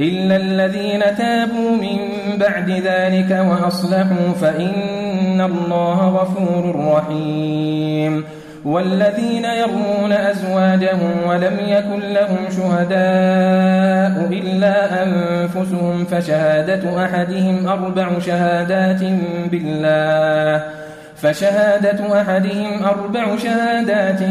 إلا الذين تابوا من بعد ذلك وأصلحوا فإن الله غفور رحيم. والذين يرمون أزواجهم ولم يكن لهم شهداء إلا أنفسهم فشهادة أحدهم أربع شهادات بالله فشهادة أحدهم أربع شهادات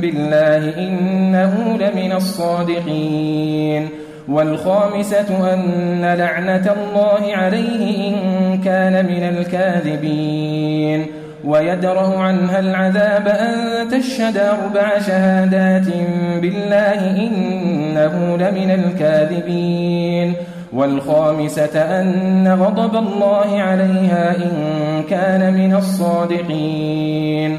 بالله إنه لمن الصادقين. والخامسة أن لعنة الله عليه إن كان من الكاذبين. ويدرأ عنها العذاب أن تشهد أربع شهادات بالله إنه لمن الكاذبين. والخامسة أن غضب الله عليها إن كان من الصادقين.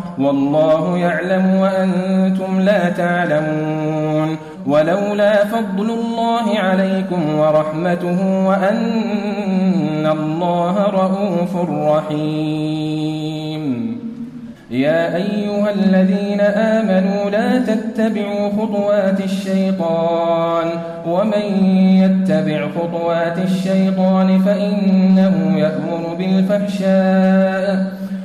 والله يعلم وأنتم لا تعلمون ولولا فضل الله عليكم ورحمته وأن الله رؤوف رحيم. يا أيها الذين آمنوا لا تتبعوا خطوات الشيطان ومن يتبع خطوات الشيطان فإنه يأمر بالفحشاء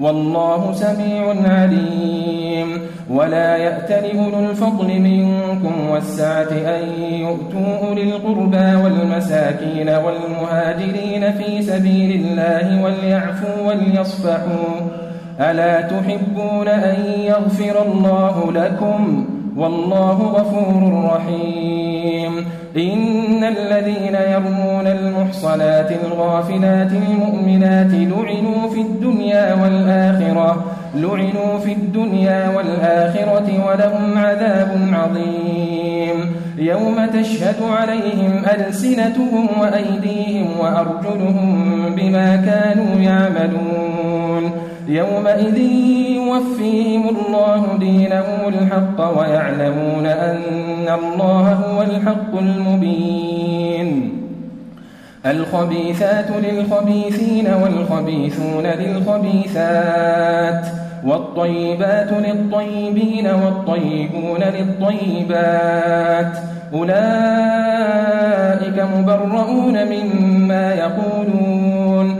والله سميع عليم. ولا يأتل أولو الفضل منكم والسعة أن يؤتوا أولي القربى والمساكين والمهاجرين في سبيل الله وليعفوا وليصفحوا. ألا تحبون أن يغفر الله لكم؟ والله غفور رحيم. إن الذين يرمون المحصنات الغافلات المؤمنات لعنوا في الدنيا والآخرة لعنوا في الدنيا والآخرة ولهم عذاب عظيم. يوم تشهد عليهم ألسنتهم وأيديهم وأرجلهم بما كانوا يعملون. يومئذ يوفيهم الله دينهم الحق ويعلمون أن الله هو الحق المبين. الخبيثات للخبيثين والخبيثون للخبيثات والطيبات للطيبين والطيبون للطيبات. أولئك مبرؤون مما يقولون.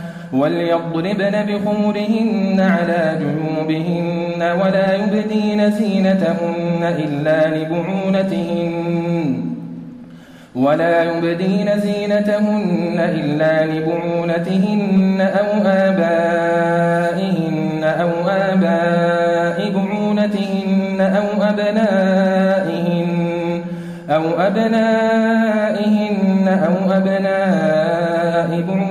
وليضربن بخمرهن على جنوبهن ولا يبدين زينتهن إلا لبعونتهن ولا يبدين زينتهن إلا لبعونتهن أو آبائهن أو آباء بعونتهن أو أبنائهن أو أبنائهن أو أبناء بعولتهن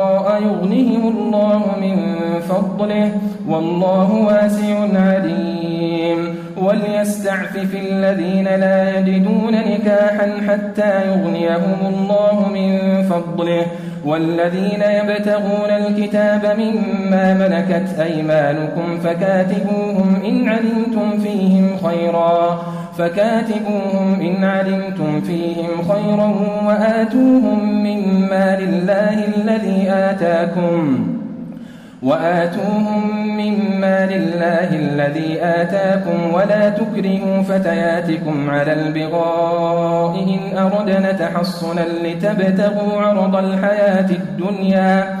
يغنهم الله من فضله والله واسع عليم. وليستعفف الذين لا يجدون نكاحا حتى يغنيهم الله من فضله. والذين يبتغون الكتاب مما ملكت أيمانكم فكاتبوهم إن علمتم فيهم خيرا. فكاتبوهم إن علمتم فيهم خيرا وآتوهم من مال الله الذي آتاكم وآتوهم من مال الله الذي آتاكم ولا تكرهوا فتياتكم على البغاء إن أردنا تحصنا لتبتغوا عرض الحياة الدنيا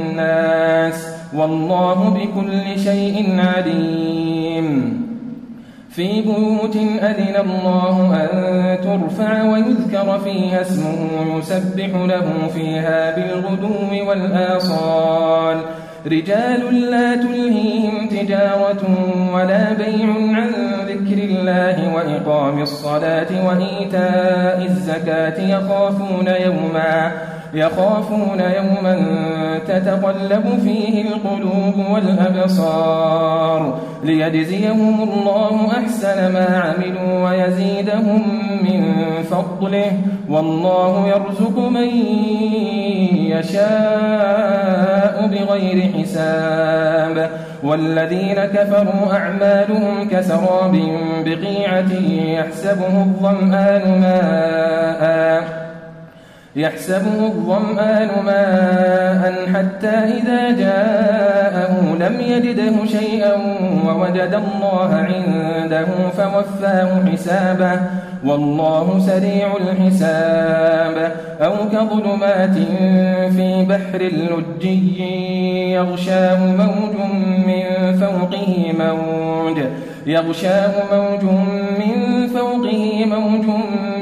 والله بكل شيء عليم. في بيوت أذن الله أن ترفع ويذكر فيها اسمه يسبح له فيها بالغدو والآصال. رجال لا تلهيهم تجارة ولا بيع عن ذكر الله وإقام الصلاة وإيتاء الزكاة يخافون يوماً. يخافون يوما تتقلب فيه القلوب والأبصار ليجزيهم الله أحسن ما عملوا ويزيدهم من فضله والله يرزق من يشاء بغير حساب والذين كفروا أعمالهم كسراب بقيعة يحسبه الظمآن ماءً يحسبه الظمآن ماء حتى إذا جاءه لم يجده شيئا ووجد الله عنده فوفاه حسابه. والله سريع الحساب. أو كظلمات في بحر اللجي يغشاه موج من فوقه موج. يغشاه موج من فوقه موج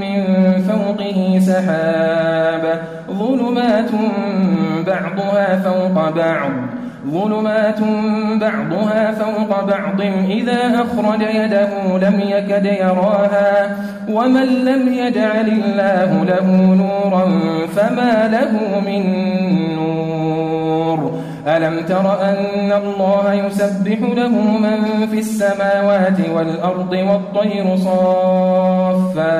من فوقه سحاب ظلمات بعضها فوق بعض ظلمات بعضها فوق بعض إذا أخرج يده لم يكد يراها ومن لم يجعل الله له نورا فما له من ألم تر أن الله يسبح له من في السماوات والأرض والطير صافات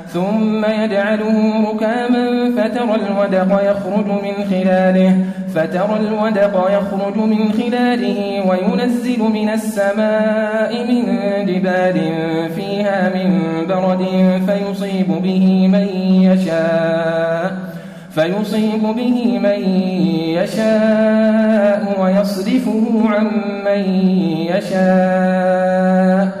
ثم يجعله ركاما فترى الودق يخرج من خلاله فترى الودق يخرج من خلاله وينزل من السماء من جبال فيها من برد فيصيب به من يشاء فيصيب به من يشاء ويصرفه عن من يشاء.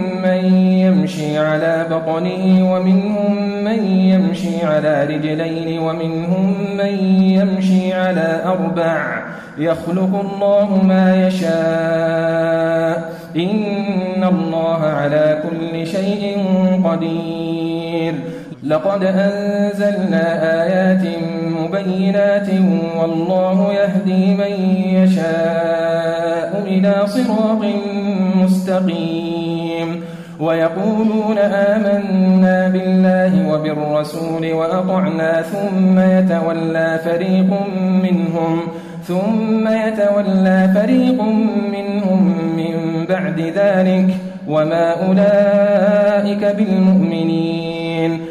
يمشي على بطنه ومنهم من يمشي على رجلين ومنهم من يمشي على أربع. يخلق الله ما يشاء. إن الله على كل شيء قدير. لقد أنزلنا آيات مبينات والله يهدي من يشاء إلى صراط مستقيم. ويقولون آمنا بالله وبالرسول وأطعنا ثم يتولى فريق منهم ثم يتولى فريق منهم من بعد ذلك وما أولئك بالمؤمنين.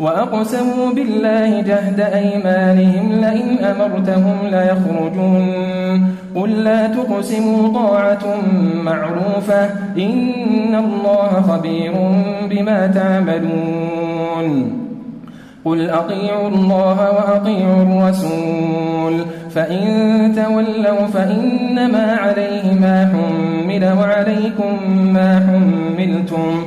وأقسموا بالله جهد أيمانهم لئن أمرتهم ليخرجون. قل لا تقسموا طاعة معروفة إن الله خبير بما تعملون. قل أطيعوا الله وأطيعوا الرسول فإن تولوا فإنما عليه ما حمل وعليكم ما حملتم.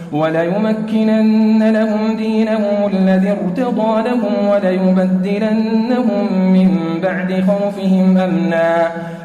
وليمكنن لهم دينهم الذي ارتضى لهم وليبدلنهم من بعد خوفهم أمنا.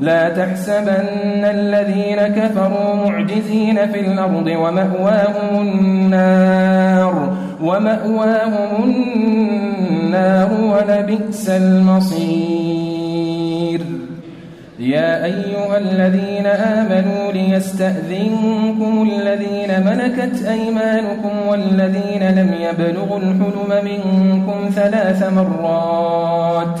لا تحسبن الذين كفروا معجزين في الأرض ومأواهم النار ومأواهم النار ولبئس المصير. يا أيها الذين آمنوا ليستأذنكم الذين ملكت أيمانكم والذين لم يبلغوا الحلم منكم ثلاث مرات.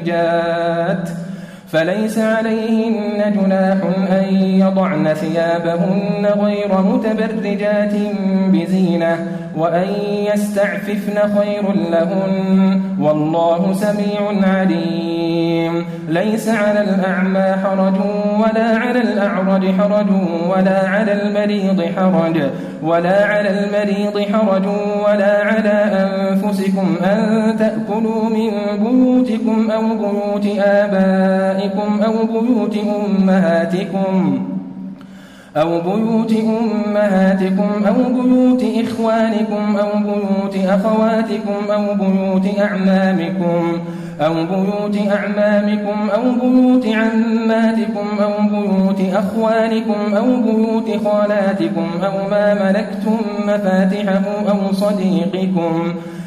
متبرجات فليس عليهن جناح أن يضعن ثيابهن غير متبرجات بزينة. وأن يستعففن خير لهن والله سميع عليم. ليس على الأعمى حرج ولا على الأعرج حرج ولا على المريض حرج ولا على المريض حرج ولا على أنفسكم أن تأكلوا من بيوتكم أو بيوت آبائكم أو بيوت أمهاتكم. أو بيوت أمهاتكم أو بيوت إخوانكم أو بيوت أخواتكم أو بيوت أعمامكم أو بيوت أعمامكم أو بيوت عماتكم أو بيوت أخوانكم أو بيوت خالاتكم أو ما ملكتم مفاتحه أو صديقكم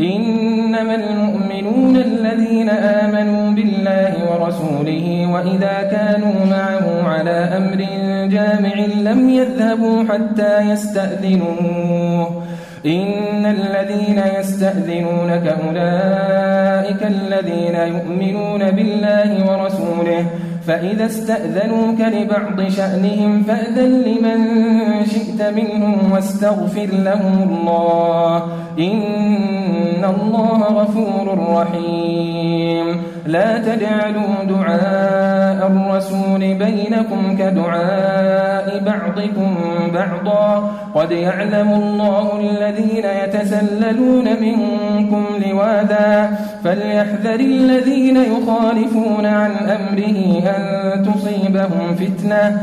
إنما المؤمنون الذين آمنوا بالله ورسوله وإذا كانوا معه على أمر جامع لم يذهبوا حتى يستأذنوه. إن الذين يستأذنونك أولئك الذين يؤمنون بالله ورسوله فإذا استأذنوك لبعض شأنهم فأذن لمن شئت منهم واستغفر لهم الله. إن الله غفور رحيم. لا تجعلوا دعاء الرسول بينكم كدعاء بعضكم بعضا. قد يعلم الله الذين يتسللون منكم لوادا فليحذر الذين يخالفون عن أمره أن تصيبهم فتنة.